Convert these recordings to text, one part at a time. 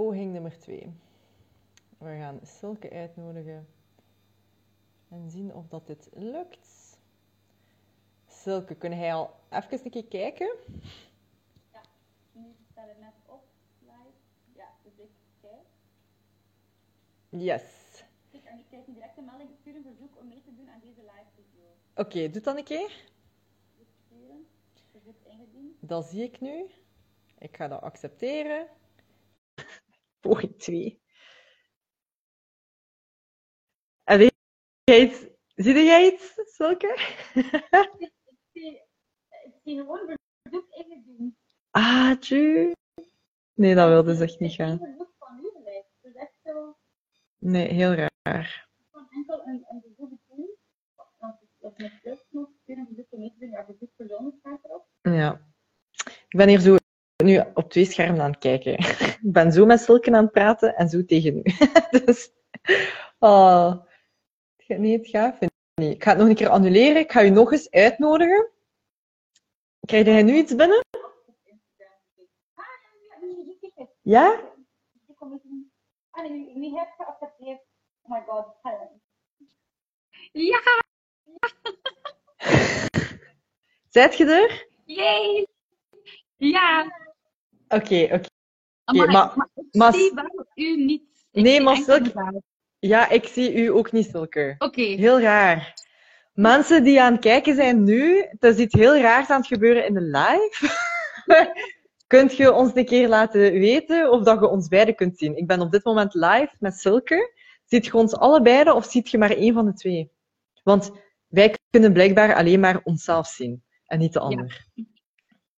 poging nummer 2. We gaan Silke uitnodigen en zien of dat dit lukt. Silke, kun jij al even een keer kijken? Ja, nu staat het net op, live. Ja, dus ik kijk. Yes. Ik, en ik krijg een directe melding, stuur een verzoek om mee te doen aan deze live video. Oké, doe dan een keer. Verzoek ingediend. Dat zie ik nu. Ik ga dat accepteren. 2. En weet jij iets? Zie jij iets, Silke? Ik zie, ik zie gewoon verzoek ingediend. ah, tju. Nee, dat wilde ze echt Het niet gaan. Het Nee, heel raar. van enkel een, een verzoek doen. Het op mijn plus nog, stuur een verzoek om mee te doen. Ja, verzoek persoonlijk staat erop. Ja. Ik ben hier zo nu op twee schermen aan het kijken. Ik ben zo met Silke aan het praten en zo tegen u. Dus, oh. Nee, het gaat niet. Ik ga het nog een keer annuleren. Ik ga u nog eens uitnodigen. Krijg jij nu iets binnen? Ja, wie heeft geaccepteerd? Oh my god. Ja, Zijt je er? yay! Ja, Oké, oké. maar, ik zie wel u niet. Ik Nee, maar. Ja, ik zie u ook niet, Silke. Oké, Heel raar. Mensen die aan het kijken zijn nu, er iets heel raars aan het gebeuren in de live. Kunt je ons een keer laten weten of dat je ons beiden kunt zien? Ik ben op dit moment live met Silke. Ziet je ons allebei of ziet je maar één van de twee? Want wij kunnen blijkbaar alleen maar onszelf zien en niet de ander.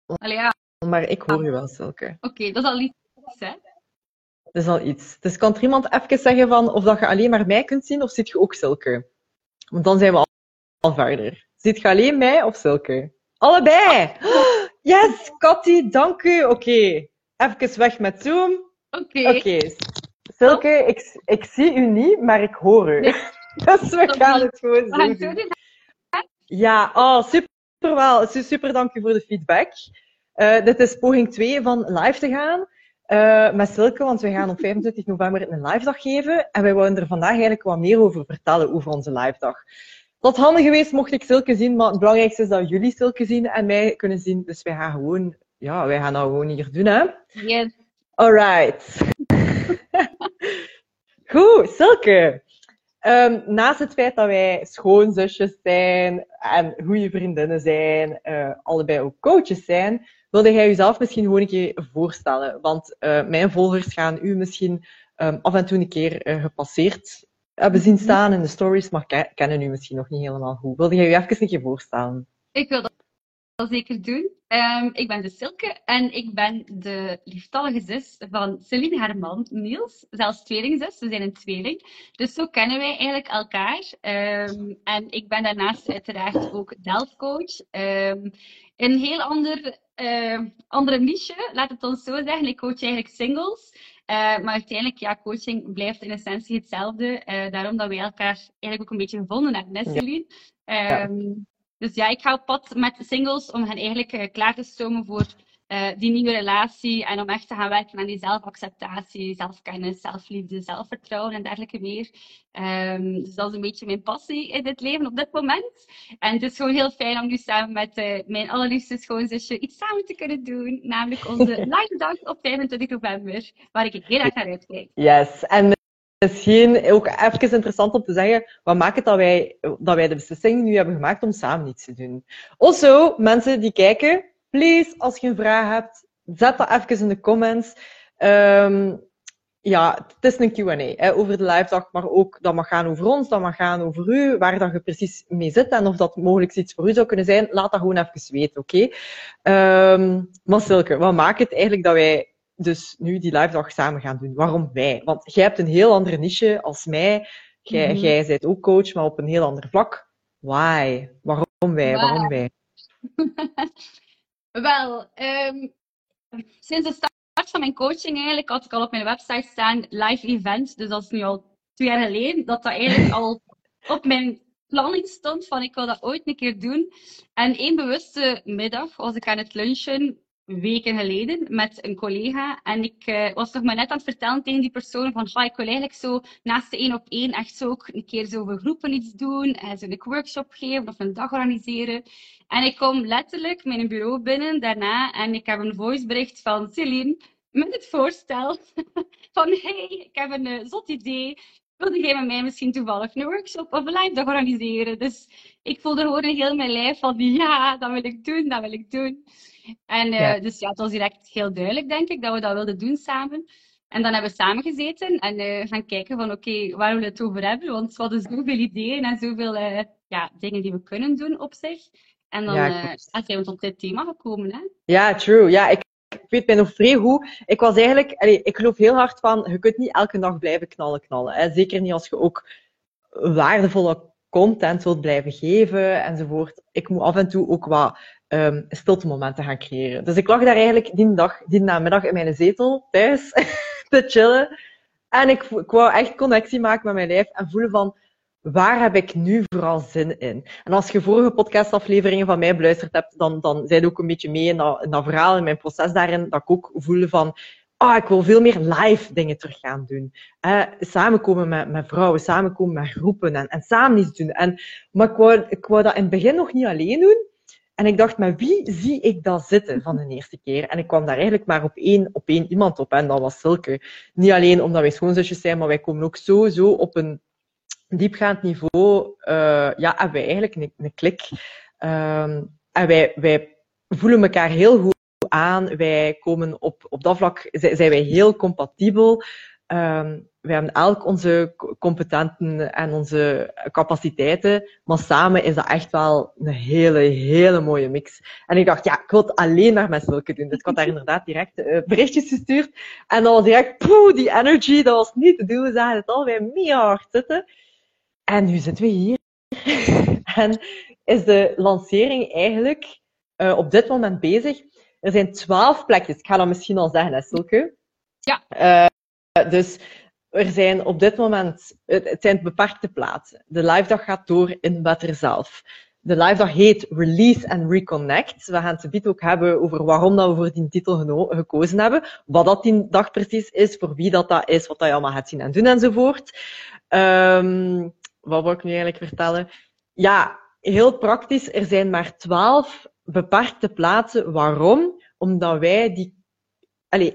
Allee, ja, Maar ik hoor je wel, Silke. oké, dat is al iets, hè? Dat is al iets. Dus kan er iemand even zeggen van of dat je alleen maar mij kunt zien of ziet je ook Silke? Want dan zijn we al, al verder. Ziet je alleen mij of Silke? Allebei! Yes, Cathy, dank u. Oké, even weg met Zoom. Oké, Oké. Silke, ik, ik zie u niet, maar ik hoor u. Nee. dus we gaan het gewoon doen. Ja, oh, super wel. Su- Super, dank u voor de feedback. Eh, dit is poging 2 van live te gaan eh, met Silke, want we gaan op 25 november een live dag geven. En wij willen er vandaag eigenlijk wat meer over vertellen, over onze live dag. Dat handig geweest mocht ik Silke zien, maar het belangrijkste is dat jullie Silke zien en mij kunnen zien. Dus wij gaan gewoon, ja, wij gaan dat gewoon hier doen, hè. Yes. Alright. Goed, Silke. Ehm, naast het feit dat wij schoonzusjes zijn en goede vriendinnen zijn, eh, allebei ook coaches zijn, wilde jij jezelf misschien gewoon een keer voorstellen? Want eh, mijn volgers gaan u misschien ehm, af en toe een keer eh, gepasseerd hebben zien staan in de stories, maar ke- kennen u misschien nog niet helemaal goed. Wilde jij je even een keer voorstellen? Ik wil dat wel zeker doen. Ehm, ik ben de Silke en ik ben de lieftallige zus van Celine, haar man Niels, zelfs tweelingzus. We zijn een tweeling. Dus zo kennen wij eigenlijk elkaar. Ehm, en ik ben daarnaast uiteraard ook delfcoach. In een heel ander, eh, andere niche, laat het ons zo zeggen. Ik coach eigenlijk singles. Eh, maar uiteindelijk, ja, coaching blijft in essentie hetzelfde. Eh, daarom dat wij elkaar eigenlijk ook een beetje gevonden hebben, hè, Ja. Celine? Ehm, dus ja, ik ga op pad met singles om hen eigenlijk klaar te stomen voor eh, die nieuwe relatie en om echt te gaan werken aan die zelfacceptatie, zelfkennis, zelfliefde, zelfvertrouwen en dergelijke meer. Ehm, dus dat is een beetje mijn passie in dit leven op dit moment. En het is gewoon heel fijn om nu samen met eh, mijn allerliefste schoonzusje iets samen te kunnen doen, namelijk onze live dag op 25 november, waar ik heel erg naar uitkijk. Yes, en misschien ook even interessant om te zeggen, wat maakt het dat wij, dat wij de beslissing nu hebben gemaakt om samen iets te doen? Also, mensen die kijken, please, als je een vraag hebt, zet dat even in de comments. Ehm, ja, het is een Q&A hè, over de live dag, maar ook dat mag gaan over ons, dat mag gaan over u, waar dat je precies mee zit en of dat mogelijk iets voor u zou kunnen zijn, laat dat gewoon even weten, oké? Ehm, maar Silke, wat maakt het eigenlijk dat wij dus nu die live dag samen gaan doen. Waarom wij? Want jij hebt een heel andere niche als mij. Jij, Mhm. jij bent ook coach, maar op een heel ander vlak. Why? Waarom wij? Waarom wij? Wel, ehm, sinds de start van mijn coaching eigenlijk had ik al op mijn website staan live event. Dus dat is nu al twee jaar geleden dat dat eigenlijk al op mijn planning stond van ik wil dat ooit een keer doen. En één bewuste middag was ik aan het lunchen weken geleden met een collega. En ik uh, was nog maar net aan het vertellen tegen die persoon van, ga ik wil eigenlijk zo naast de één op één echt zo ook een keer zo voor groepen iets doen, en zo een workshop geven of een dag organiseren. En ik kom letterlijk mijn bureau binnen daarna en ik heb een voicebericht van Celine met het voorstel van, hey, ik heb een uh, zot idee. Wilde jij met mij misschien toevallig een workshop of een live dag organiseren? Dus ik voelde gewoon heel mijn lijf van, ja, dat wil ik doen, dat wil ik doen. En uh, ja. dus ja, het was direct heel duidelijk, denk ik, dat we dat wilden doen samen. En dan hebben we samen gezeten en uh, gaan kijken van oké, okay, waar willen we het over hebben? Want we hadden zoveel ideeën en zoveel uh, ja, dingen die we kunnen doen op zich. En dan ja, zijn we tot dit thema gekomen. Hè? Ja, true. Ja, ik, ik weet mij nog vrij goed. Ik was eigenlijk, allee, ik geloof heel hard van, je kunt niet elke dag blijven knallen, knallen. Hè? Zeker niet als je ook waardevolle content wilt blijven geven enzovoort. Ik moet af en toe ook wat um, stilte momenten gaan creëren. Dus ik lag daar eigenlijk die dag, die namiddag in mijn zetel thuis te chillen. En ik, ik wou echt connectie maken met mijn lijf en voelen van, waar heb ik nu vooral zin in? En als je vorige podcastafleveringen van mij beluisterd hebt, dan, dan zijn ook een beetje mee in dat verhaal, in mijn proces daarin, dat ik ook voelde van, ah, ik wil veel meer live dingen terug gaan doen. Eh, samenkomen met, met vrouwen, samenkomen met groepen en, en samen iets doen. En, maar ik wou, ik wou dat in het begin nog niet alleen doen. En ik dacht, met wie zie ik dat zitten van de eerste keer? En ik kwam daar eigenlijk maar op één, op één iemand op, en dat was Silke. Niet alleen omdat wij schoonzusjes zijn, maar wij komen ook sowieso op een diepgaand niveau, uh, ja, hebben wij eigenlijk een, een klik. Um, en wij, wij voelen elkaar heel goed aan. Wij komen op, op dat vlak, zijn wij heel compatibel. Um, wij hebben elk onze competenten en onze capaciteiten, maar samen is dat echt wel een hele, hele mooie mix. En ik dacht, ja, ik wil het alleen maar met zulke doen. Dus ik had daar inderdaad direct uh, berichtjes gestuurd. En dat was direct, poeh, die energy, dat was niet te doen. We zagen het al bij mega hard zitten. En nu zitten we hier. en is de lancering eigenlijk uh, op dit moment bezig. Er zijn twaalf plekjes. Ik ga dat misschien al zeggen, hè, Silke. Ja. Uh, dus er zijn op dit moment, het, zijn beperkte plaatsen. De live dag gaat door in Better zelf. De live dag heet Release and Reconnect. We gaan het ook hebben over waarom dat we voor die titel gekozen hebben. Wat dat die dag precies is, voor wie dat, dat is, wat dat je allemaal gaat zien en doen enzovoort. Um, wat wil ik nu eigenlijk vertellen? Ja, heel praktisch. Er zijn maar twaalf beperkte plaatsen. Waarom? Omdat wij die... Allez,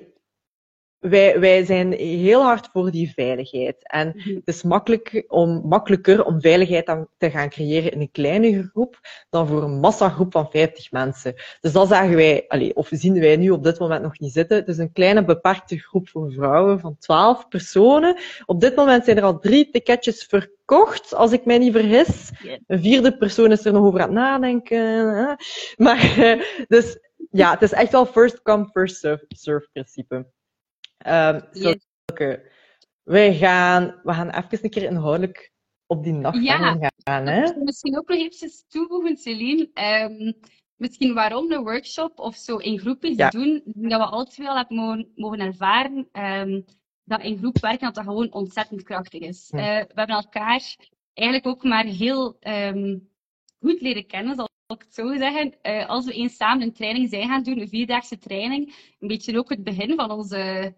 wij, wij zijn heel hard voor die veiligheid. En mhm. het is makkelijk om, makkelijker om veiligheid te gaan creëren in een kleine groep dan voor een massagroep van 50 mensen. Dus dat zagen wij, allez, of zien wij nu op dit moment nog niet zitten. Het is een kleine beperkte groep voor vrouwen van 12 personen. Op dit moment zijn er al drie ticketjes verkocht, als ik mij niet vergis. Een vierde persoon is er nog over aan het nadenken. Maar, dus ja, het is echt wel first come, first serve, serve principe. Um, yes. Wij gaan, we gaan even een keer inhoudelijk op die nacht ja. gaan. Hè? Misschien ook nog eventjes toevoegen, Celine. Um, misschien waarom een workshop of zo in groep iets ja. doen. Dat we altijd wel hebben mogen, mogen ervaren um, dat in groep werken dat dat gewoon ontzettend krachtig is. Uh, we hebben elkaar eigenlijk ook maar heel um, goed leren kennen, zal ik het zo zeggen. Uh, als we eens samen een training zijn gaan doen, een vierdaagse training, een beetje ook het begin van onze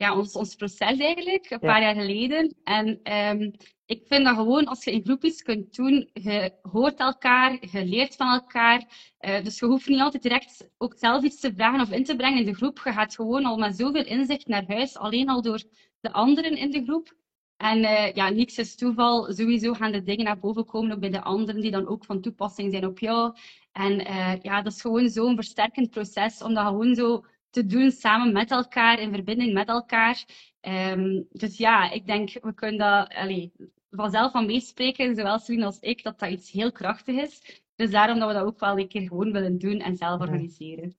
ja, ons, ons proces eigenlijk, een paar jaar geleden. En um, ik vind dat gewoon, als je in groepjes kunt doen, je hoort elkaar, je leert van elkaar. Uh, dus je hoeft niet altijd direct ook zelf iets te vragen of in te brengen in de groep. Je gaat gewoon al met zoveel inzicht naar huis, alleen al door de anderen in de groep. En uh, ja, niks is toeval. Sowieso gaan de dingen naar boven komen ook bij de anderen die dan ook van toepassing zijn op jou. En uh, ja, dat is gewoon zo'n versterkend proces, om dat gewoon zo te doen samen met elkaar, in verbinding met elkaar. Um, dus ja, ik denk, we kunnen dat allee, vanzelf van meespreken, zowel Celine als ik, dat dat iets heel krachtig is. Dus daarom dat we dat ook wel een keer gewoon willen doen en zelf organiseren.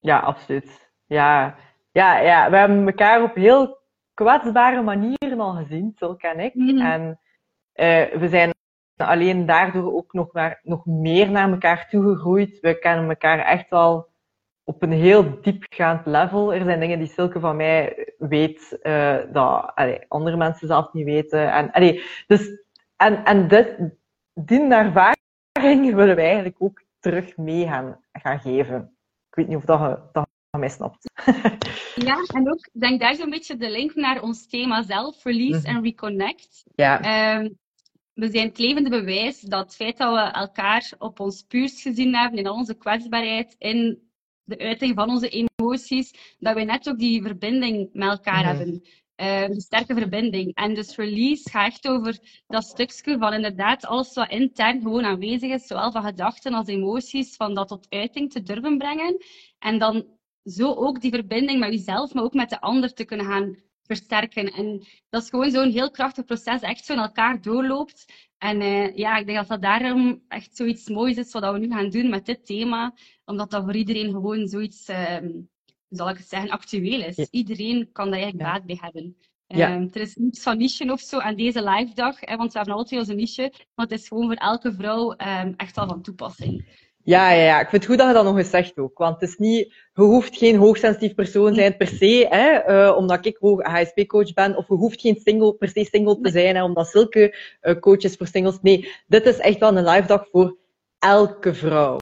Ja, absoluut. Ja, ja, ja. we hebben elkaar op heel kwetsbare manieren al gezien, Silke en ik. Mm En uh, we zijn alleen daardoor ook nog, maar, nog meer naar elkaar toegegroeid. We kennen elkaar echt al op een heel diepgaand level. Er zijn dingen die Silke van mij weet, uh, dat allee, andere mensen zelf niet weten. En, allee, dus, en, en dit, die ervaring willen wij eigenlijk ook terug mee gaan, gaan geven. Ik weet niet of dat dat mij snapt. Ja, en ook, denk daar zo'n beetje de link naar ons thema zelf, release Mhm. en reconnect. Ja, Ehm, we zijn het levende bewijs dat het feit dat we elkaar op ons puurst gezien hebben, in al onze kwetsbaarheid, in de uiting van onze emoties, dat wij net ook die verbinding met elkaar Mhm. hebben. Die sterke verbinding. En dus release gaat echt over dat stukje van inderdaad alles wat intern gewoon aanwezig is, zowel van gedachten als emoties, van dat tot uiting te durven brengen. En dan zo ook die verbinding met jezelf, maar ook met de ander te kunnen gaan versterken. En dat is gewoon zo'n heel krachtig proces, dat echt zo in elkaar doorloopt. En eh, ja, ik denk dat dat daarom echt zoiets moois is wat we nu gaan doen met dit thema. Omdat dat voor iedereen gewoon zoiets, ehm, zal ik het zeggen, actueel is. Ja. Iedereen kan daar eigenlijk Ja. baat bij hebben. Ja. Ehm, er is niets van niche of zo aan deze live dag, hè, want we hebben alle twee onze niche. Maar het is gewoon voor elke vrouw ehm, echt wel van toepassing. Ja, ja, ja, ik vind het goed dat je dat nog eens zegt ook. Want het is niet, je hoeft geen hoogsensitief persoon zijn per se, hè, eh, omdat ik hoog HSP-coach ben, of je hoeft geen single, per se single te zijn, hè, omdat zulke eh, coaches voor singles. Nee, dit is echt wel een live dag voor elke vrouw.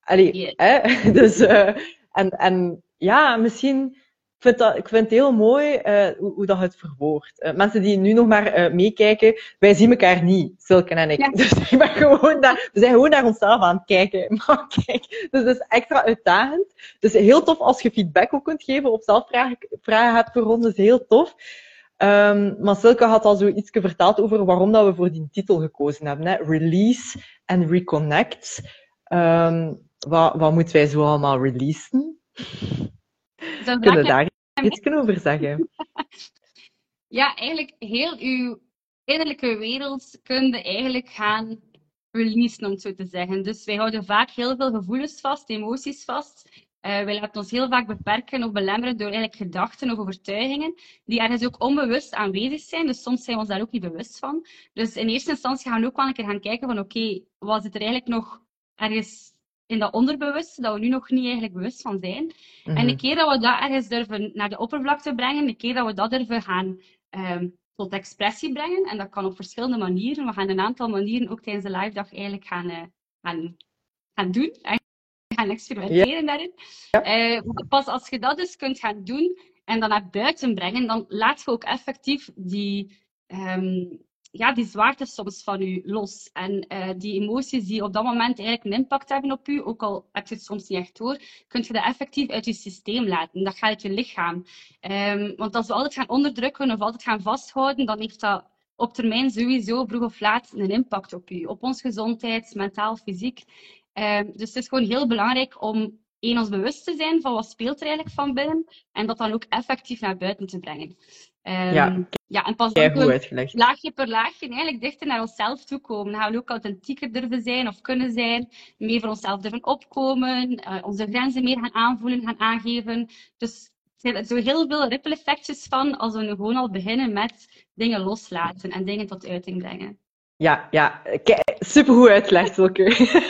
Allee, hè? Dus, eh, en, en ja, misschien, vind, dat, ik vind het heel mooi eh, hoe, hoe dat het verwoordt. Eh, mensen die nu nog maar eh, meekijken, wij zien elkaar niet, Silke en ik. Ja. Dus ik ben gewoon naar, we zijn gewoon naar onszelf aan het kijken. Maar kijk, dus dat is extra uitdagend. Dus heel tof als je feedback ook kunt geven op zelfvragen vragen hebt voor ons, is heel tof. Ehm, maar Silke had al zoiets verteld over waarom dat we voor die titel gekozen hebben. Hè? Release en Reconnect. Ehm, wat, wat moeten wij zo allemaal releasen? Kunnen daar iets over zeggen? Ja, eigenlijk heel uw innerlijke wereld kun je eigenlijk gaan releasen, om het zo te zeggen. Dus wij houden vaak heel veel gevoelens vast, emoties vast. Eh, wij laten ons heel vaak beperken of belemmeren door eigenlijk gedachten of overtuigingen, die ergens ook onbewust aanwezig zijn. Dus soms zijn we ons daar ook niet bewust van. Dus in eerste instantie gaan we ook wel een keer gaan kijken van oké, wat zit er eigenlijk nog ergens in dat onderbewuste, dat we nu nog niet eigenlijk bewust van zijn. En Mhm. een keer dat we dat ergens durven naar de oppervlakte brengen, een keer dat we dat durven gaan ehm, tot expressie brengen, en dat kan op verschillende manieren. We gaan een aantal manieren ook tijdens de live dag eigenlijk gaan, eh, gaan, gaan doen. En gaan experimenteren daarin. Eh, pas als je dat dus kunt gaan doen en dan naar buiten brengen, dan laat je ook effectief die, ehm, ja, die zwaarte soms van u los. En eh, die emoties die op dat moment eigenlijk een impact hebben op u, ook al heb je het soms niet echt door, kun je dat effectief uit je systeem laten. Dat gaat uit je lichaam. Ehm, want als we altijd gaan onderdrukken of altijd gaan vasthouden, dan heeft dat op termijn sowieso vroeg of laat een impact op u. Op onze gezondheid, mentaal, fysiek. Ehm, dus het is gewoon heel belangrijk om één, ons bewust te zijn van wat speelt er eigenlijk van binnen en dat dan ook effectief naar buiten te brengen. Ehm, Ja, ja, en pas dan laagje per laagje eigenlijk dichter naar onszelf toe komen. Dan gaan we ook authentieker durven zijn of kunnen zijn, meer voor onszelf durven opkomen, eh, onze grenzen meer gaan aanvoelen, gaan aangeven. Dus er zijn zo heel veel ripple effectjes van als we nu gewoon al beginnen met dingen loslaten en dingen tot uiting brengen. Ja, ja, supergoed uitgelegd, Silke.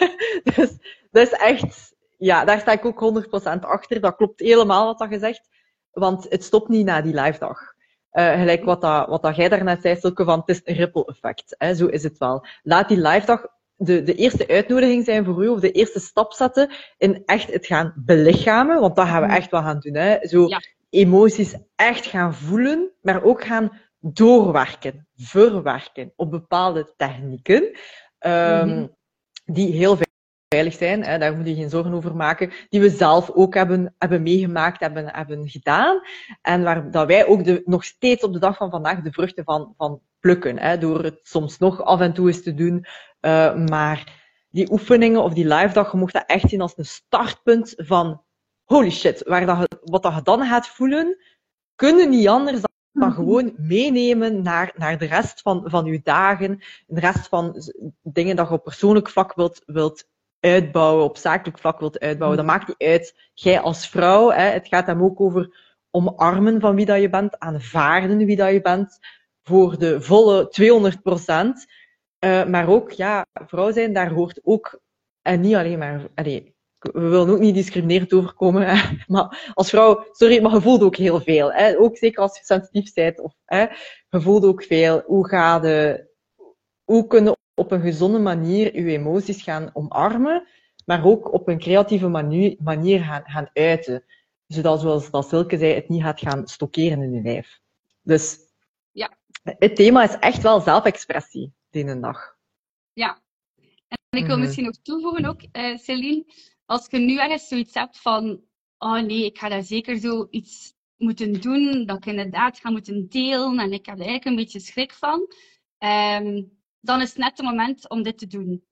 dus dat is echt, ja, daar sta ik ook 100% achter. Dat klopt helemaal wat dat gezegd. Want het stopt niet na die live dag. Eh, gelijk wat, dat, wat dat jij daarnet zei, Silke, van het is een ripple effect. Hè, zo is het wel. Laat die live dag de, de eerste uitnodiging zijn voor u, of de eerste stap zetten in echt het gaan belichamen. Want dat gaan we echt wel gaan doen. Hè. Zo Ja. emoties echt gaan voelen, maar ook gaan doorwerken, verwerken op bepaalde technieken. ehm, Mhm. Die heel veilig zijn, hè, daar moet je geen zorgen over maken, die we zelf ook hebben, hebben meegemaakt, hebben, hebben gedaan. En waar dat wij ook de, nog steeds op de dag van vandaag de vruchten van, van plukken. Hè, door het soms nog af en toe eens te doen. Eh, maar die oefeningen of die live dag, je mocht dat echt zien als een startpunt van holy shit, waar dat, wat dat je dan gaat voelen, kunnen niet anders dan, dan gewoon meenemen naar, naar de rest van, van je dagen, de rest van dingen dat je op persoonlijk vlak wilt, wilt uitbouwen, op zakelijk vlak wilt uitbouwen. Dat maakt niet uit. Jij als vrouw, hè, het gaat hem ook over omarmen van wie dat je bent, aanvaarden wie dat je bent, voor de volle 200 procent. Eh, maar ook, ja, vrouw zijn, daar hoort ook, en niet alleen maar, allee, we willen ook niet discriminerend overkomen, hè, maar als vrouw, sorry, maar je voelt ook heel veel. Hè, ook zeker als je sensitief bent, of, hè, je voelt ook veel. Hoe ga je, hoe kunnen op een gezonde manier je emoties gaan omarmen, maar ook op een creatieve manier, manier gaan, gaan uiten. zodat, zoals dat Silke zei, het niet gaat gaan stockeren in je lijf. Dus Ja. het thema is echt wel zelfexpressie, die dag. Ja. En ik wil Mhm. misschien nog toevoegen ook, eh Celine, als je nu ergens zoiets hebt van, oh nee, ik ga daar zeker zo iets moeten doen, dat ik inderdaad ga moeten delen en ik heb er eigenlijk een beetje schrik van, ehm, dan is het net het moment om dit te doen.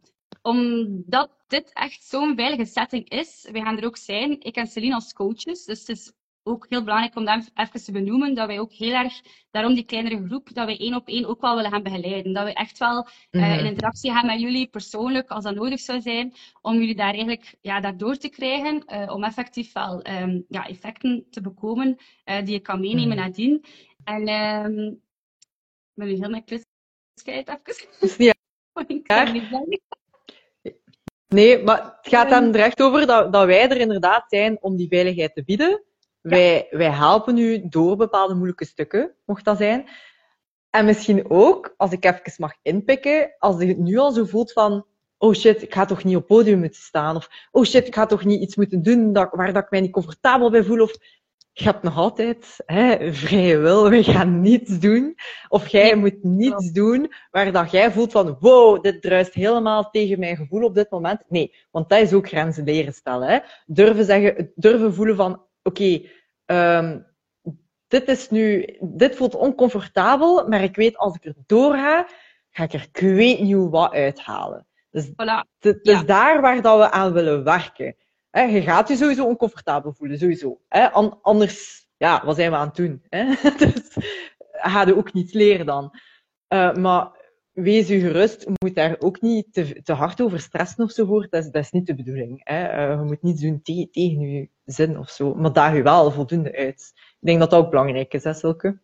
Omdat dit echt zo'n veilige setting is, wij gaan er ook zijn, ik en Celine als coaches, dus het is ook heel belangrijk om dat even te benoemen, dat wij ook heel erg, daarom die kleinere groep, dat wij één op één ook wel willen gaan begeleiden. Dat we echt wel Mhm. in interactie gaan met jullie persoonlijk, als dat nodig zou zijn, om jullie daar eigenlijk ja, daardoor te krijgen, eh, om effectief wel ehm, ja, effecten te bekomen eh, die je kan meenemen Mhm. nadien. En ehm ik ben nu heel mijn even. Ik niet. Nee, maar het gaat Ehm. hem er echt over dat, dat wij er inderdaad zijn om die veiligheid te bieden. Wij, wij helpen u door bepaalde moeilijke stukken, mocht dat zijn. En misschien ook, als ik even mag inpikken, als je het nu al zo voelt van, oh shit, ik ga toch niet op podium moeten staan, of oh shit, ik ga toch niet iets moeten doen dat, waar dat ik mij niet comfortabel bij voel, of je hebt nog altijd hè, vrije wil, we gaan niets doen. Of jij moet niets doen waar dat jij voelt van, wow, dit druist helemaal tegen mijn gevoel op dit moment. Nee, want dat is ook grenzen leren stellen. Hè. Durven zeggen, durven voelen van, oké, ehm, dit is nu, dit voelt oncomfortabel, maar ik weet als ik er doorga, ga ik er ik weet niet wat uithalen. Dus Voilà. het het is Ja. daar waar dat we aan willen werken. Hè, je gaat je sowieso oncomfortabel voelen, sowieso. Hè? An- anders, ja, wat zijn we aan het doen? Hè? dus ga je ook niet leren dan. Eh, maar wees u gerust, je moet daar ook niet te, te hard over stressen of zo voor. Dat is, dat is niet de bedoeling. Hè? Eh, je moet niets doen te- tegen je zin of zo. Maar daag je wel voldoende uit. Ik denk dat dat ook belangrijk is, hè, Silke?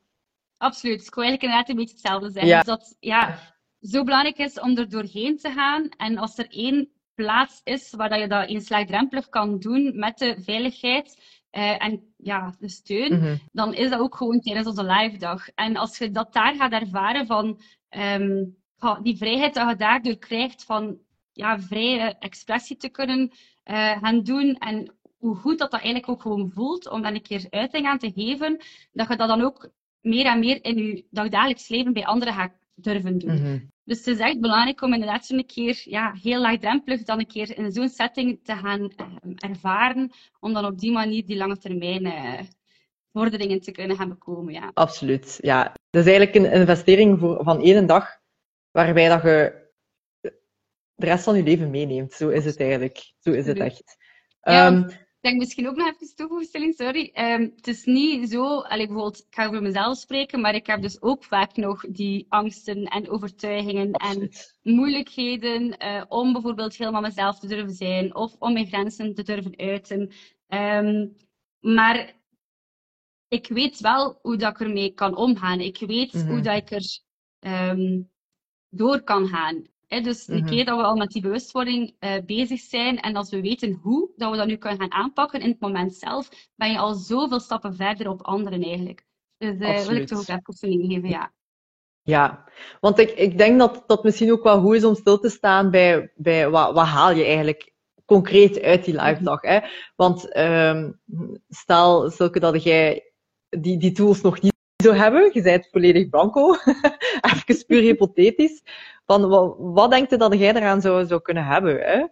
Absoluut. Ik wou eigenlijk inderdaad een beetje hetzelfde zeggen. Ja. Dus dat ja, zo belangrijk is om er doorheen te gaan. En als er één plaats is waar dat je dat eens laagdrempelig kan doen met de veiligheid eh, en ja, de steun, Mhm. dan is dat ook gewoon tijdens onze live dag. En als je dat daar gaat ervaren van ehm, die vrijheid dat je daardoor krijgt van ja, vrije expressie te kunnen eh, gaan doen en hoe goed dat dat eigenlijk ook gewoon voelt om dan een keer uiting aan te geven, dat je dat dan ook meer en meer in je dagdagelijks leven bij anderen gaat durven doen. Mhm. Dus het is echt belangrijk om inderdaad zo'n keer ja, heel laagdrempelig dan een keer in zo'n setting te gaan ehm, ervaren, om dan op die manier die lange termijn eh, vorderingen te kunnen gaan bekomen. Ja. Absoluut, ja. Dat is eigenlijk een investering voor, van één dag, waarbij dat je de rest van je leven meeneemt. Zo is het eigenlijk. Zo is het echt. Ja, Ehm, denk misschien ook nog even toevoegen, Celine, sorry. Ehm, het is niet zo, allee, bijvoorbeeld, ik ga over mezelf spreken, maar ik heb dus ook vaak nog die angsten en overtuigingen en moeilijkheden eh, om bijvoorbeeld helemaal mezelf te durven zijn of om mijn grenzen te durven uiten. Ehm, maar ik weet wel hoe dat ik ermee kan omgaan. Ik weet Mhm. hoe dat ik er ehm, door kan gaan. Dus een Mhm. keer dat we al met die bewustwording eh, bezig zijn en als we weten hoe dat we dat nu kunnen gaan aanpakken in het moment zelf, ben je al zoveel stappen verder op anderen eigenlijk. Dus eh, wil ik toch ook even een geven, ja. Ja, want ik, ik denk dat dat misschien ook wel goed is om stil te staan bij, bij wat, wat haal je eigenlijk concreet uit die live dag. Hè? Want ehm, stel, zulke dat jij die, die tools nog niet zou hebben, je bent volledig blanco, even puur hypothetisch, van wat, wat denkt je dat jij eraan zou, zou kunnen hebben? Hè?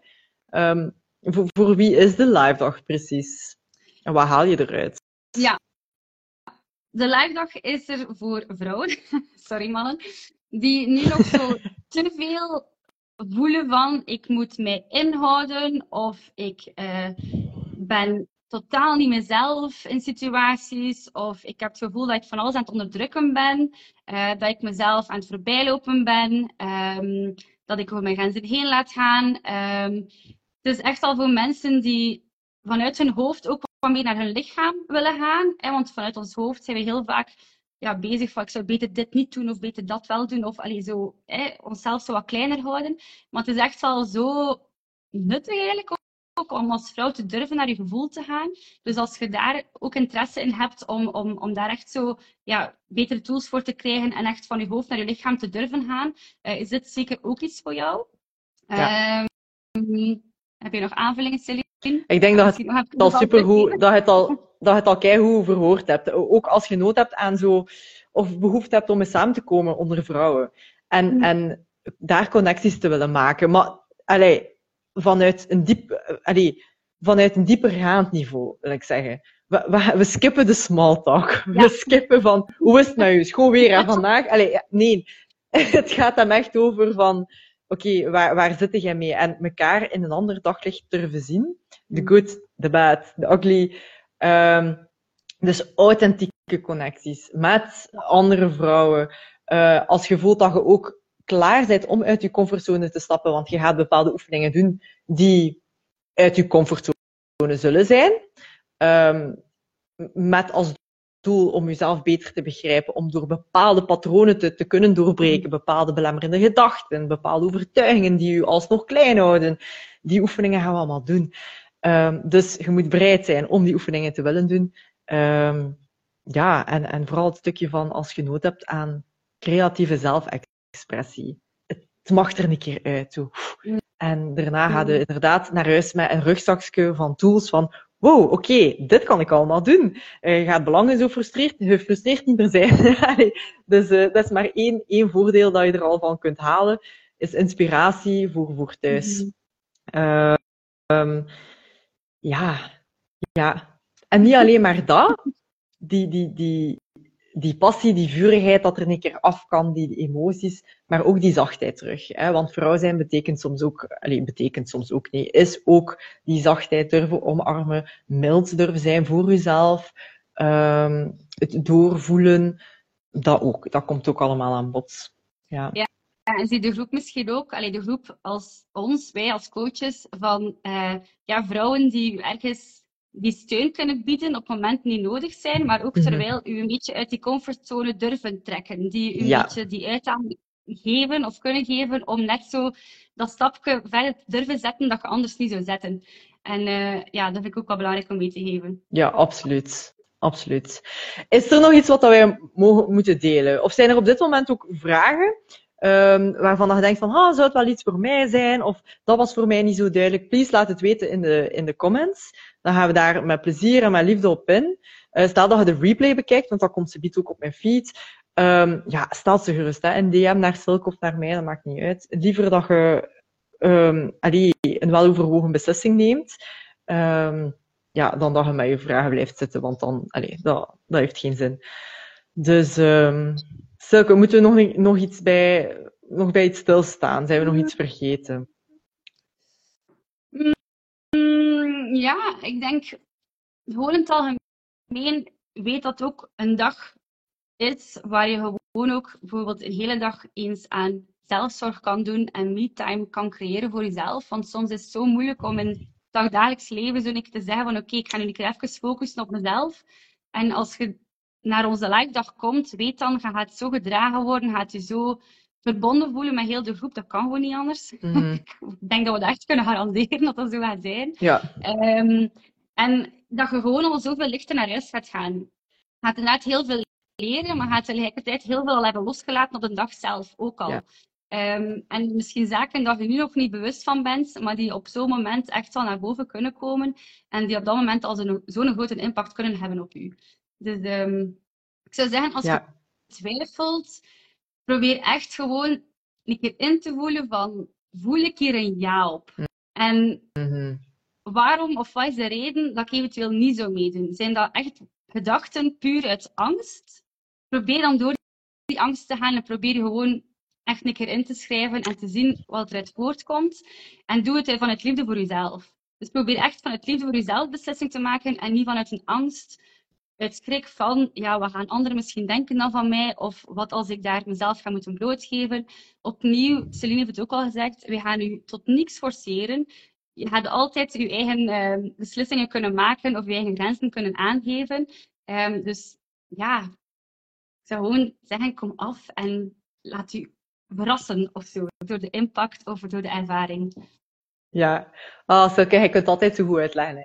Ehm, voor, voor wie is de live dag precies? En wat haal je eruit? Ja. De live dag is er voor vrouwen, sorry mannen, die nu nog zo te veel voelen van ik moet mij inhouden of ik eh, ben totaal niet mezelf in situaties of ik heb het gevoel dat ik van alles aan het onderdrukken ben, eh, dat ik mezelf aan het voorbijlopen ben, ehm, dat ik over mijn grenzen heen laat gaan. Ehm, het is echt al voor mensen die vanuit hun hoofd ook wat meer naar hun lichaam willen gaan. Want vanuit ons hoofd zijn we heel vaak ja, bezig van ik zou beter dit niet doen of beter dat wel doen. Of allee, zo, hè, onszelf zo wat kleiner houden. Maar het is echt wel zo nuttig eigenlijk ook, om als vrouw te durven naar je gevoel te gaan. Dus als je daar ook interesse in hebt om, om, om daar echt zo ja, betere tools voor te krijgen en echt van je hoofd naar je lichaam te durven gaan, eh, is dit zeker ook iets voor jou. Ja. Ehm, heb je nog aanvullingen, Celine? Ik denk dat het nog even al supergoed dat je het al, dat je het al keihard verhoord hebt. Ook als je nood hebt aan zo, of behoefte hebt om eens samen te komen onder vrouwen. En, Mm. en daar connecties te willen maken. Maar, allee, vanuit een diep, eh, allee, vanuit een diepergaand niveau, wil ik zeggen. We, we, we skippen de small talk. We skippen van, hoe is het met je school weer en vandaag? Allee, nee, het gaat hem echt over van, oké, waar, waar zit jij mee? En elkaar in een ander daglicht durven zien. The Mm. good, the bad, the ugly. Ehm, dus authentieke connecties met andere vrouwen. Eh, als je voelt dat je ook klaar bent om uit je comfortzone te stappen, want je gaat bepaalde oefeningen doen die uit je comfortzone zullen zijn. Ehm, met als doel om jezelf beter te begrijpen, om door bepaalde patronen te, te kunnen doorbreken, bepaalde belemmerende gedachten, bepaalde overtuigingen die je alsnog klein houden. Die oefeningen gaan we allemaal doen. Ehm, dus je moet bereid zijn om die oefeningen te willen doen. Ehm, ja, en, en vooral het stukje van als je nood hebt aan creatieve zelfexpressie. Het mag er een keer uit. Zo. En daarna ga je inderdaad naar huis met een rugzakje van tools van wow, oké, dit kan ik allemaal doen. Eh, je gaat belangen zo frustreerd, gefrustreerd niet meer zijn. Allee, dus eh, dat is maar één, één voordeel dat je er al van kunt halen, is inspiratie voor, voor thuis. Mhm. Eh, ehm, ja, ja. En niet alleen maar dat, die, die, die, die passie, die vurigheid dat er een keer af kan, die, emoties, maar ook die zachtheid terug. Hè? Want vrouw zijn betekent soms ook, allez, betekent soms ook nee, is ook die zachtheid durven omarmen, mild durven zijn voor jezelf, ehm, het doorvoelen, dat ook, dat komt ook allemaal aan bod. Ja. Ja, en zie de groep misschien ook, allee, de groep als ons, wij als coaches, van eh, ja, vrouwen die ergens die steun kunnen bieden op momenten die nodig zijn, maar ook Mhm. terwijl u een beetje uit die comfortzone durven trekken. Die u een beetje die uitdaging geven of kunnen geven om net zo dat stapje verder te durven zetten dat je anders niet zou zetten. En eh, ja, dat vind ik ook wel belangrijk om mee te geven. Ja, absoluut. Absoluut. Is er nog iets wat wij mogen, moeten delen? Of zijn er op dit moment ook vragen ehm, waarvan je denkt van, ah, zou het wel iets voor mij zijn? Of dat was voor mij niet zo duidelijk. Please laat het weten in de, in de comments. Dan gaan we daar met plezier en met liefde op in. Eh, stel dat je de replay bekijkt, want dat komt ze ook op mijn feed. Ehm, ja, stel ze gerust. Hè. Een DM naar Silk of naar mij, dat maakt niet uit. Liever dat je ehm allee, een weloverwogen beslissing neemt. Ja, dan dat je met je vragen blijft zitten, want dan, allee, dat, dat heeft geen zin. Dus, um, Silke, moeten we nog, nog iets bij, nog bij iets stilstaan? Zijn we nog iets vergeten? Mm, ja, ik denk gewoon in het algemeen weet dat ook een dag is waar je gewoon ook bijvoorbeeld een hele dag eens aan zelfzorg kan doen en me-time kan creëren voor jezelf. Want soms is het zo moeilijk om in het dagdagelijks leven zo te zeggen van oké, ik ga nu even focussen op mezelf. En als je naar onze live dag komt, weet dan, je gaat zo gedragen worden, gaat je zo verbonden voelen met heel de groep. Dat kan gewoon niet anders. Mhm. Ik denk dat we dat echt kunnen garanderen dat dat zo gaat zijn. Ja, Ehm, en dat je gewoon al zoveel lichter naar huis gaat gaan. Je gaat inderdaad heel veel leren, maar gaat tegelijkertijd heel veel al hebben losgelaten op de dag zelf ook al. Ja. Ehm, en misschien zaken dat je nu nog niet bewust van bent, maar die op zo'n moment echt wel naar boven kunnen komen en die op dat moment al zo'n zo'n grote impact kunnen hebben op u. Dus ik zou zeggen, als je twijfelt, probeer echt gewoon een keer in te voelen van, voel ik hier een ja op? En mhm. waarom of wat is de reden dat ik eventueel niet zou meedoen? Zijn dat echt gedachten puur uit angst? Probeer dan door die angst te gaan en probeer je gewoon echt een keer in te schrijven en te zien wat eruit voortkomt. En doe het vanuit liefde voor jezelf. Dus probeer echt vanuit liefde voor jezelf beslissing te maken en niet vanuit een angst, uit schrik van, ja, wat gaan anderen misschien denken dan van mij? Of wat als ik daar mezelf ga moeten blootgeven? Opnieuw, Celine heeft het ook al gezegd, we gaan u tot niks forceren je gaat altijd je eigen eh, beslissingen kunnen maken of je eigen grenzen kunnen aangeven. Ehm, dus ja, ik zou gewoon zeggen, kom af en laat u verrassen of zo, door de impact of door de ervaring. Ja, ah, Silke, je kunt altijd zo goed uitleggen.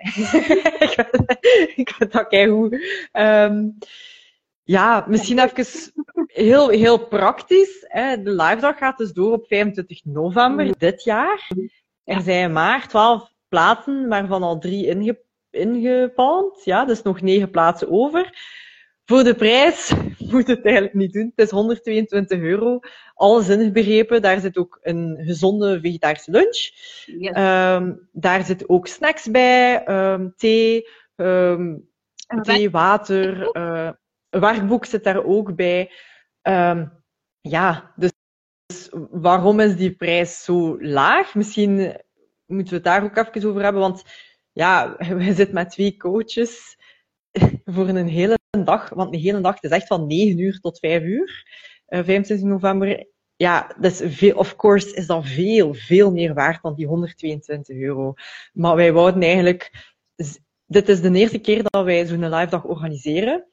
Ik, vind dat keigoed. Ehm ja, misschien even heel, heel praktisch. Hè. De live dag gaat dus door op 25 november dit jaar. Er zijn maar 12 plaatsen, waarvan al drie inge ingepalmd. Ja, dus nog negen plaatsen over. Voor de prijs moet het eigenlijk niet doen. Het is 122 euro. Alles inbegrepen. Daar zit ook een gezonde vegetarische lunch. Yes. Ehm, daar zitten ook snacks bij, ehm, thee, ehm, thee, water. eh, een werkboek zit daar ook bij. Ja, dus, waarom is die prijs zo laag? Misschien moeten we het daar ook even over hebben, want ja, we zitten met twee coaches voor een hele dag, want een hele dag, het is echt van 9 uur tot 5 uur, eh, 25 november. Ja, dus veel, of course is dat veel, veel meer waard dan die 122 euro. Maar wij wouden eigenlijk, dit is de eerste keer dat wij zo'n live dag organiseren.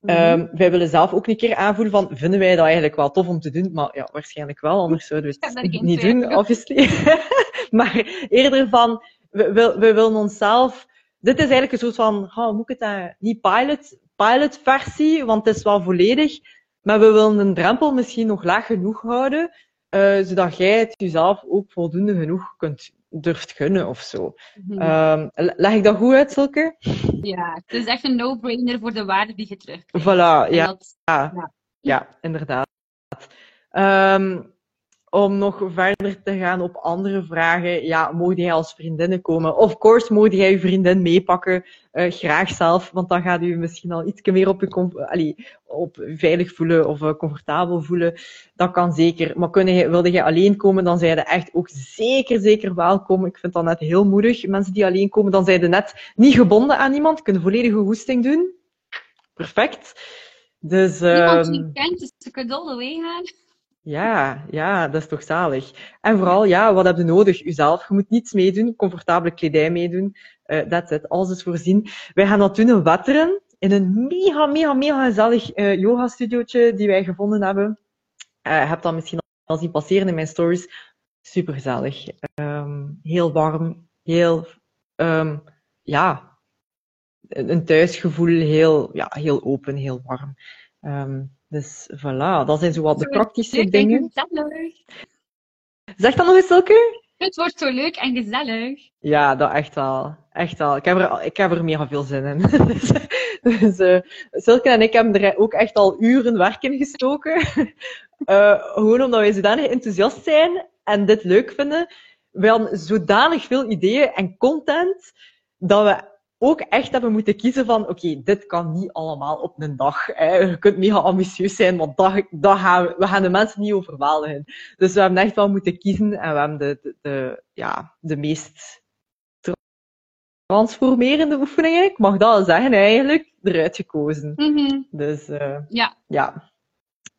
Mhm. Ehm, wij willen zelf ook een keer aanvoelen van, vinden wij dat eigenlijk wel tof om te doen? Maar ja, waarschijnlijk wel, anders zouden we het niet doen, obviously. maar eerder van, we, we, we willen onszelf... Dit is eigenlijk een soort van, oh, hoe moet ik het. Niet pilot, pilot versie, want het is wel volledig. Maar we willen een drempel misschien nog laag genoeg houden, eh, zodat jij het jezelf ook voldoende genoeg kunt durft gunnen of zo. Mhm. Ehm, leg ik dat goed uit, Silke? Ja, het is echt een no-brainer voor de waarde die je terugkrijgt. Voilà, En ja. dat- Ja, Ja. ja inderdaad. Ehm, om nog verder te gaan op andere vragen, ja, mocht jij als vriendinnen komen? Of course, mocht jij je vriendin meepakken, eh, graag zelf, want dan gaat u misschien al iets meer op je allee, op veilig voelen of eh, comfortabel voelen. Dat kan zeker. Maar kun je, wilde jij alleen komen, dan zijn je echt ook zeker, zeker welkom. Ik vind dat net heel moedig. Mensen die alleen komen, dan zijn je net niet gebonden aan iemand, kunnen volledige hoesting doen. Perfect. Dus, Niemand die ehm, je kent, dus ze kunnen all the way gaan. Ja, ja, dat is toch zalig. En vooral, ja, wat heb je nodig? Uzelf. Je moet niets meedoen, comfortabele kledij meedoen. Eh that's it. Alles is voorzien. Wij gaan dat doen in Wetteren, in een mega, mega, mega gezellig eh yoga-studiootje die wij gevonden hebben. Eh heb dat misschien al zien passeren in mijn stories. Super gezellig. Ehm, heel warm, heel, ehm, ja, een een thuisgevoel, heel, ja, heel open, heel warm. Ehm, dus voilà, dat zijn zo wat de praktische dingen. gezellig. Zeg dat nog eens, Silke? Het wordt zo leuk en gezellig. Ja, dat echt wel. Echt wel. Ik heb er, ik heb er mega veel zin in. dus dus eh, Silke en ik hebben er ook echt al uren werk in gestoken. Eh, gewoon omdat wij zodanig enthousiast zijn en dit leuk vinden. We hadden zodanig veel ideeën en content dat we ook echt hebben moeten kiezen van oké, dit kan niet allemaal op een dag. Hè. Je kunt mega ambitieus zijn, maar dat, dat gaan we, we gaan de mensen niet overweldigen. Dus we hebben echt wel moeten kiezen en we hebben de, de, de, ja, de meest transformerende oefeningen, ik mag dat zeggen eigenlijk, eruit gekozen. Mhm. Dus eh, Ja, ja,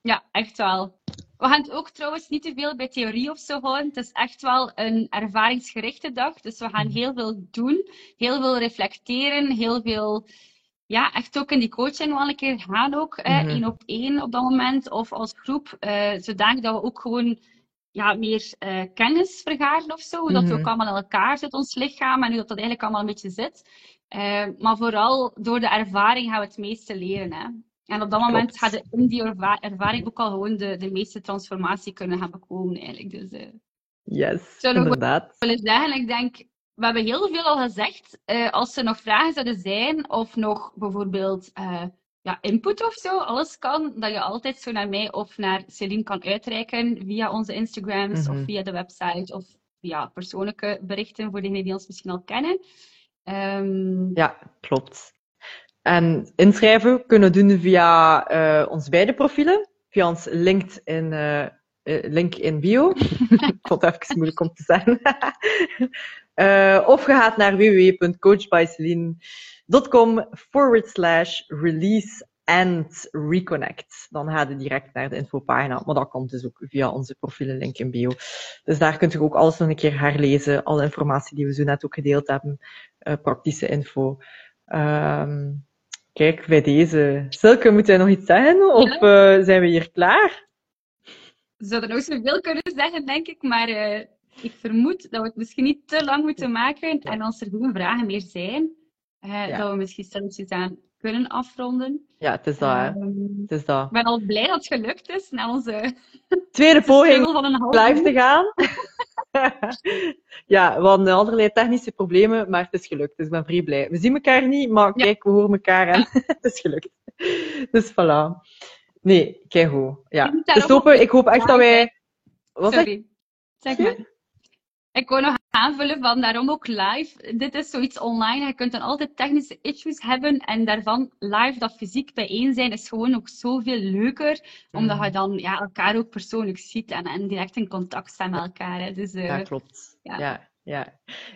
ja, echt wel. We gaan het ook trouwens niet te veel bij theorie of zo houden. Het is echt wel een ervaringsgerichte dag. Dus we gaan heel veel doen. Heel veel reflecteren. Heel veel, ja, echt ook in die coaching wel een keer gaan ook. Mhm. één op één op dat moment. Of als groep. eh zodanig dat we ook gewoon ja, meer eh, kennis vergaren of zo. Hoe dat Mhm. ook allemaal in elkaar zit, ons lichaam. En hoe dat, dat eigenlijk allemaal een beetje zit. Eh, maar vooral door de ervaring gaan we het meeste leren. Hè. En op dat moment gaat je in die erva- ervaring ook al gewoon de, de meeste transformatie kunnen gaan bekomen eigenlijk. Dus eh, yes, we- inderdaad. ik wil zeggen, ik denk, we hebben heel veel al gezegd. Eh, als er nog vragen zouden zijn, of nog bijvoorbeeld eh, ja, input of zo, alles kan, dat je altijd zo naar mij of naar Celine kan uitreiken via onze Instagrams Mhm. of via de website of via persoonlijke berichten voor degenen die ons misschien al kennen. Ehm, Ja, klopt. En inschrijven kunnen doen via eh ons beide profielen, via ons LinkedIn, eh, eh, link in bio. Ik vond het even moeilijk om te zeggen. Of je gaat naar www.coachbyceline.com forward slash release and reconnect. Dan ga je direct naar de infopagina, maar dat komt dus ook via onze profielen link in bio. Dus daar kunt u ook alles nog een keer herlezen, alle informatie die we zo net ook gedeeld hebben, praktische info. Ehm, kijk, bij deze. Silke, moet jij nog iets zeggen? Of eh, zijn we hier klaar? We zouden nog zoveel kunnen zeggen, denk ik, maar eh, ik vermoed dat we het misschien niet te lang moeten maken. En als er geen vragen meer zijn, eh, Ja. dat we misschien stilletjes aan kunnen afronden. Ja, het is dat. Ehm, Het is dat. ik ben al blij dat het gelukt is na onze Tweede poging live te gaan. ja, we hadden allerlei technische problemen, maar het is gelukt. Dus ik ben vrij blij. We zien elkaar niet, maar kijk, we horen elkaar en het is gelukt. Dus voilà. Nee, kijk hoe. Ja. Dus hopen, ik hoop echt dat wij... Wat? Sorry. Zeg maar. Ik wou nog aanvullen van daarom ook live. Dit is zoiets online. Je kunt dan altijd technische issues hebben en daarvan live dat fysiek bijeen zijn is gewoon ook zoveel leuker, omdat Mhm. je dan ja, elkaar ook persoonlijk ziet en, en direct in contact staat met elkaar. Hè. Dus, eh, Ja, klopt. ja. Ja. Ja,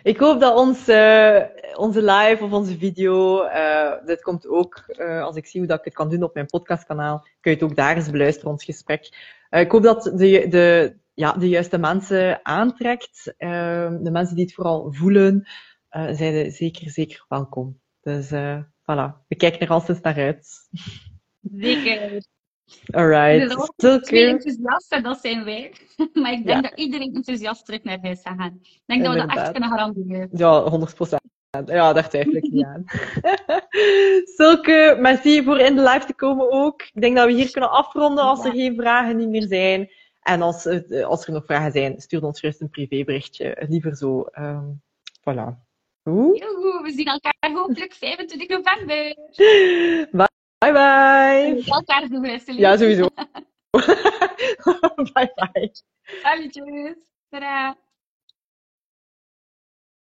Ik hoop dat ons, eh, onze live of onze video, eh, dit komt ook, als ik zie hoe dat ik het kan doen op mijn podcastkanaal, kun je het ook daar eens beluisteren, ons gesprek. Eh, ik hoop dat de, de, ja, de juiste mensen aantrekt, eh, de mensen die het vooral voelen, eh zijn zeker, zeker welkom. Dus eh, voilà, we kijken er altijd naar uit. zeker. Alright. Dus twee enthousiasten, dat zijn wij. Maar ik denk Ja. dat iedereen enthousiast terug naar huis gaat gaan. Ik denk dat we dat echt kunnen garanderen. Ja, 100 procent. Ja, daar twijfel ik niet aan. Silke, merci voor in de live te komen ook. Ik denk dat we hier kunnen afronden als er geen vragen niet meer zijn. En als, het- als er nog vragen zijn, stuur ons gerust een privéberichtje. Liever zo. Ehm voilà. Goed. Heel goed, we zien elkaar hopelijk 25 november. Bye bye. We elkaar doen, Celine. Ja, sowieso. bye bye. Salutjes. Tadaa.